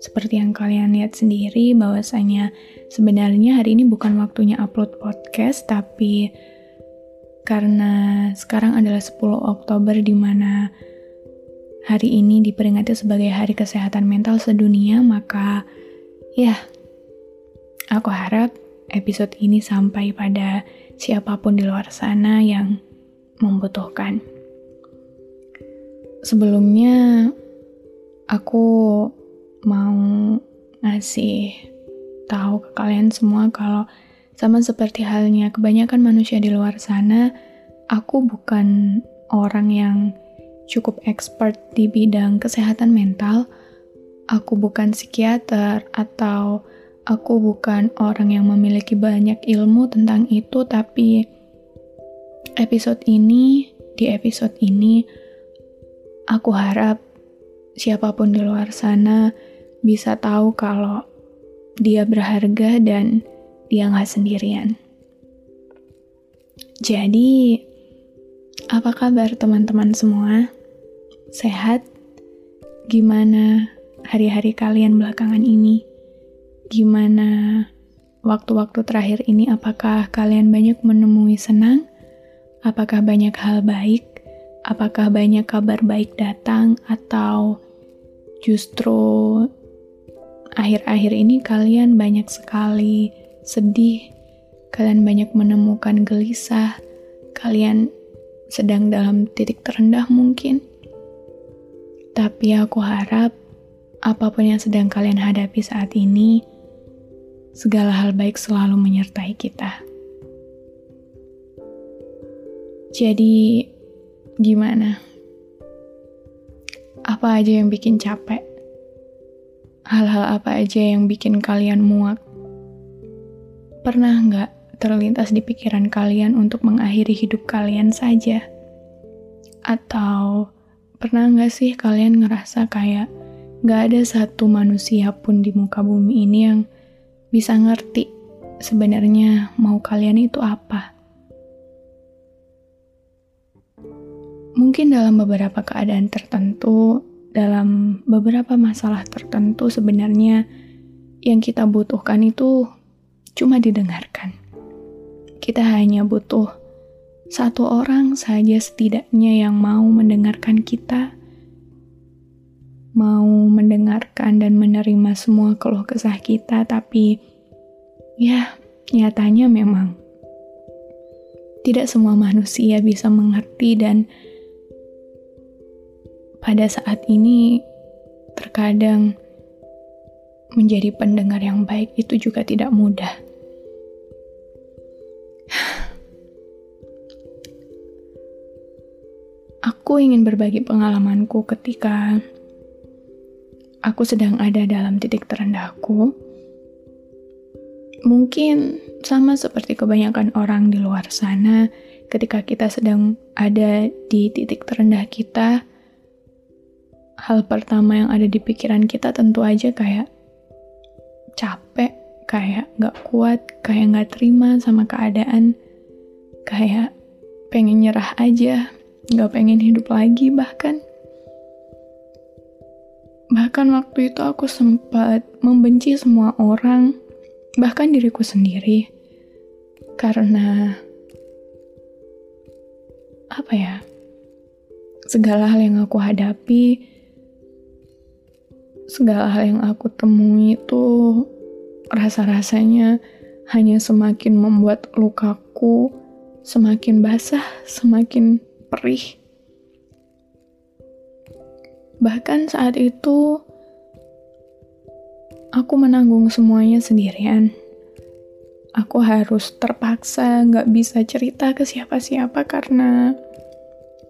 Seperti yang kalian lihat sendiri bahwasanya sebenarnya hari ini bukan waktunya upload podcast tapi karena sekarang adalah 10 Oktober di mana hari ini diperingati sebagai Hari Kesehatan Mental Sedunia, maka ya aku harap episode ini sampai pada siapa pun di luar sana yang membutuhkan. Sebelumnya aku mau ngasih tahu ke kalian semua kalau sama seperti halnya kebanyakan manusia di luar sana, aku bukan orang yang cukup expert di bidang kesehatan mental. Aku bukan psikiater atau aku bukan orang yang memiliki banyak ilmu tentang itu, tapi episode ini, di episode ini, aku harap siapa pun di luar sana bisa tahu kalau dia berharga dan dia nggak sendirian. Jadi, apa kabar teman-teman semua? Sehat? Gimana hari-hari kalian belakangan ini? Gimana waktu-waktu terakhir ini? Apakah kalian banyak menemui senang? Apakah banyak hal baik? Apakah banyak kabar baik datang? Atau justru akhir-akhir ini kalian banyak sekali sedih, kalian banyak menemukan gelisah, kalian sedang dalam titik terendah mungkin. Tapi aku harap apa pun yang sedang kalian hadapi saat ini, segala hal baik selalu menyertai kita. Jadi, gimana? Apa aja yang bikin capek? Hal-hal apa aja yang bikin kalian muak. Pernah nggak terlintas di pikiran kalian untuk mengakhiri hidup kalian saja? Atau pernah nggak sih kalian ngerasa kayak nggak ada satu manusia pun di muka bumi ini yang bisa ngerti sebenarnya mau kalian itu apa? Mungkin dalam beberapa keadaan tertentu, dalam beberapa masalah tertentu sebenarnya yang kita butuhkan itu cuma didengarkan. Kita hanya butuh satu orang saja setidaknya yang mau mendengarkan kita, mau mendengarkan dan menerima semua keluh kesah kita, tapi ya nyatanya memang tidak semua manusia bisa mengerti dan pada saat ini terkadang menjadi pendengar yang baik itu juga tidak mudah. Aku ingin berbagi pengalamanku ketika aku sedang ada dalam titik terendahku. Mungkin sama seperti kebanyakan orang di luar sana, ketika kita sedang ada di titik terendah kita, hal pertama yang ada di pikiran kita tentu aja kayak capek, kayak gak kuat, kayak gak terima sama keadaan, kayak pengen nyerah aja, gak pengen hidup lagi bahkan. Bahkan waktu itu aku sempat membenci semua orang, bahkan diriku sendiri, karena apa ya? Segala hal yang aku hadapi segala hal yang aku temui itu rasa-rasanya hanya semakin membuat lukaku semakin basah, semakin perih. Bahkan saat itu, aku menanggung semuanya sendirian. Aku harus terpaksa nggak bisa cerita ke siapa-siapa karena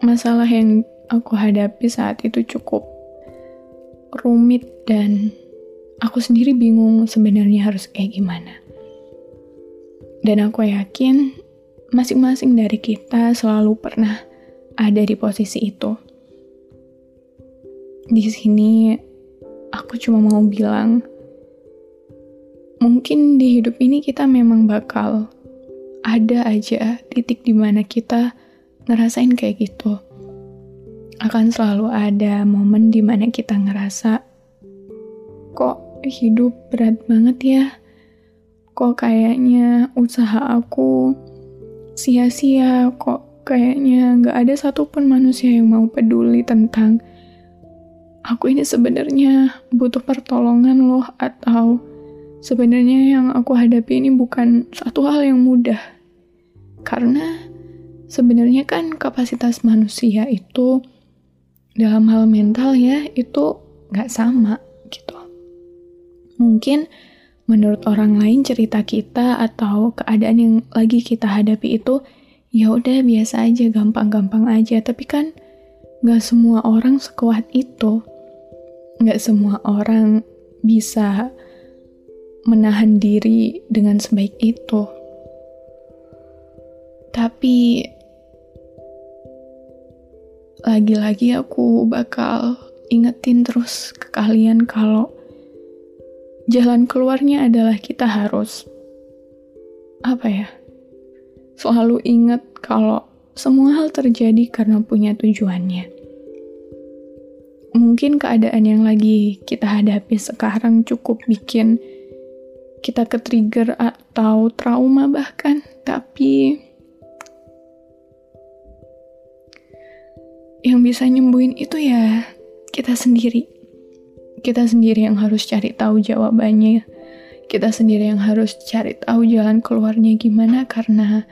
masalah yang aku hadapi saat itu cukup rumit dan aku sendiri bingung sebenarnya harus kayak gimana. Dan aku yakin masing-masing dari kita selalu pernah ada di posisi itu. Di sini aku cuma mau bilang mungkin di hidup ini kita memang bakal ada aja titik di mana kita ngerasain kayak gitu akan selalu ada momen di mana kita ngerasa kok hidup berat banget ya? Kok kayaknya usaha aku sia-sia? Kok kayaknya nggak ada satupun manusia yang mau peduli tentang aku ini sebenarnya butuh pertolongan loh atau sebenarnya yang aku hadapi ini bukan satu hal yang mudah. Karena sebenarnya kan kapasitas manusia itu dalam hal mental ya itu nggak sama gitu. Mungkin menurut orang lain cerita kita atau keadaan yang lagi kita hadapi itu ya udah biasa aja, gampang-gampang aja. Tapi kan nggak semua orang sekuat itu. Nggak semua orang bisa menahan diri dengan sebaik itu. Tapi lagi-lagi aku bakal ingetin terus ke kalian kalau jalan keluarnya adalah kita harus apa ya selalu ingat kalau semua hal terjadi karena punya tujuannya. Mungkin keadaan yang lagi kita hadapi sekarang cukup bikin kita ke trigger atau trauma bahkan tapi yang bisa nyembuhin itu ya kita sendiri. Kita sendiri yang harus cari tahu jawabannya. Kita sendiri yang harus cari tahu jalan keluarnya gimana karena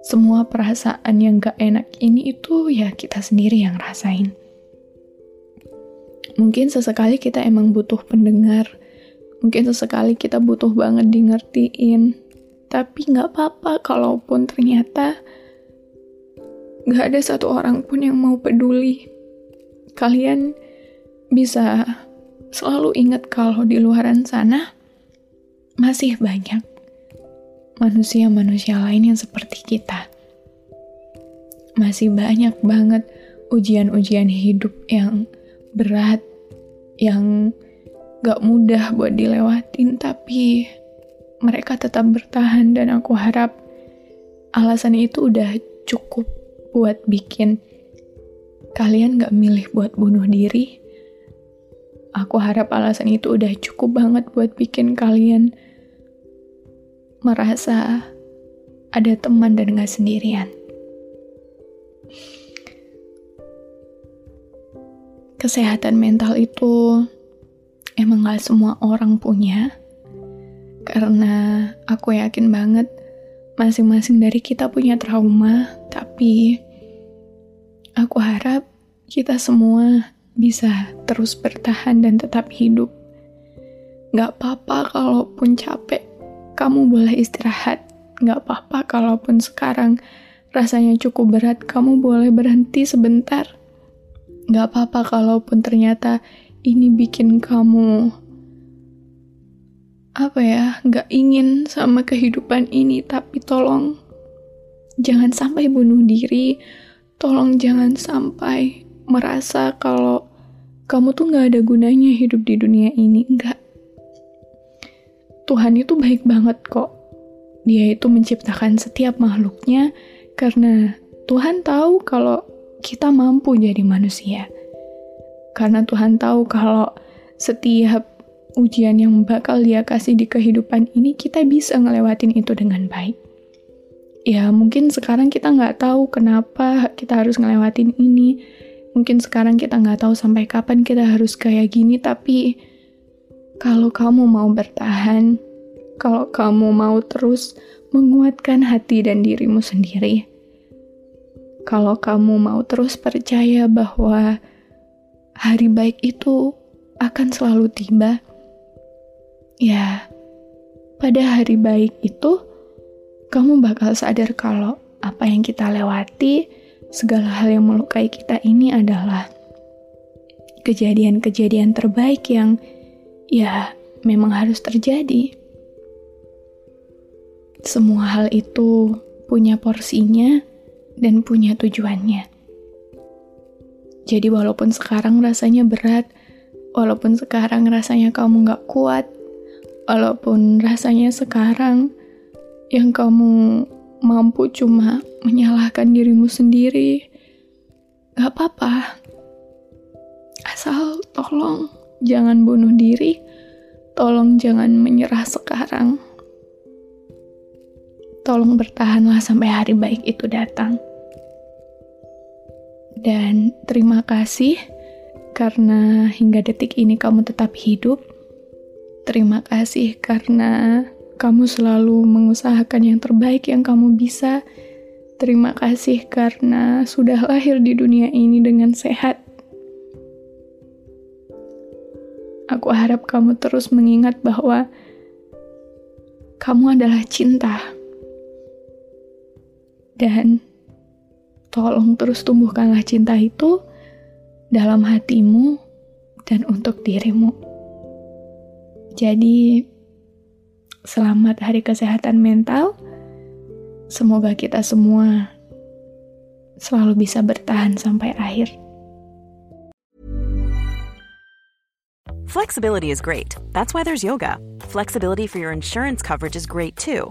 semua perasaan yang gak enak ini itu ya kita sendiri yang rasain. Mungkin sesekali kita emang butuh pendengar. Mungkin sesekali kita butuh banget di ngertiin. Tapi gak apa-apa kalaupun ternyata Gak ada satu orang pun yang mau peduli. Kalian bisa selalu ingat kalau di luaran sana masih banyak manusia-manusia lain yang seperti kita. Masih banyak banget ujian-ujian hidup yang berat, yang gak mudah buat dilewatin, tapi mereka tetap bertahan dan aku harap alasan itu udah cukup buat bikin kalian gak milih buat bunuh diri, aku harap alasan itu udah cukup banget buat bikin kalian merasa ada teman dan gak sendirian. Kesehatan mental itu emang gak semua orang punya, karena aku yakin banget masing-masing dari kita punya trauma, tapi aku harap kita semua bisa terus bertahan dan tetap hidup. Gak apa-apa kalaupun capek, kamu boleh istirahat. Gak apa-apa kalaupun sekarang rasanya cukup berat, kamu boleh berhenti sebentar. Gak apa-apa kalaupun ternyata ini bikin kamu apa ya, nggak ingin sama kehidupan ini, tapi tolong jangan sampai bunuh diri, tolong jangan sampai merasa kalau kamu tuh nggak ada gunanya hidup di dunia ini, nggak. Tuhan itu baik banget kok. Dia itu menciptakan setiap makhluknya karena Tuhan tahu kalau kita mampu jadi manusia. Karena Tuhan tahu kalau setiap ujian yang bakal dia kasih di kehidupan ini, kita bisa ngelewatin itu dengan baik. Ya, mungkin sekarang kita nggak tahu kenapa kita harus ngelewatin ini. Mungkin sekarang kita nggak tahu sampai kapan kita harus kayak gini, tapi Kalau kamu mau bertahan, kalau kamu mau terus menguatkan hati dan dirimu sendiri, kalau kamu mau terus percaya bahwa hari baik itu akan selalu tiba, ya, pada hari baik itu kamu bakal sadar kalau apa yang kita lewati, segala hal yang melukai kita ini adalah kejadian-kejadian terbaik yang ya memang harus terjadi. Semua hal itu punya porsinya dan punya tujuannya. Jadi walaupun sekarang rasanya berat, walaupun sekarang rasanya kamu gak kuat, walaupun rasanya sekarang yang kamu mampu cuma menyalahkan dirimu sendiri, gak apa-apa. Asal tolong jangan bunuh diri, tolong jangan menyerah sekarang. Tolong bertahanlah sampai hari baik itu datang. Dan terima kasih karena hingga detik ini kamu tetap hidup. Terima kasih karena kamu selalu mengusahakan yang terbaik yang kamu bisa. Terima kasih karena sudah lahir di dunia ini dengan sehat Aku harap kamu terus mengingat bahwa kamu adalah cinta. Dan tolong terus tumbuhkanlah cinta itu dalam hatimu dan untuk dirimu. Jadi, selamat Hari Kesehatan Mental. Semoga kita semua selalu bisa bertahan sampai akhir. Flexibility is great. That's why there's yoga. Flexibility for your insurance coverage is great too.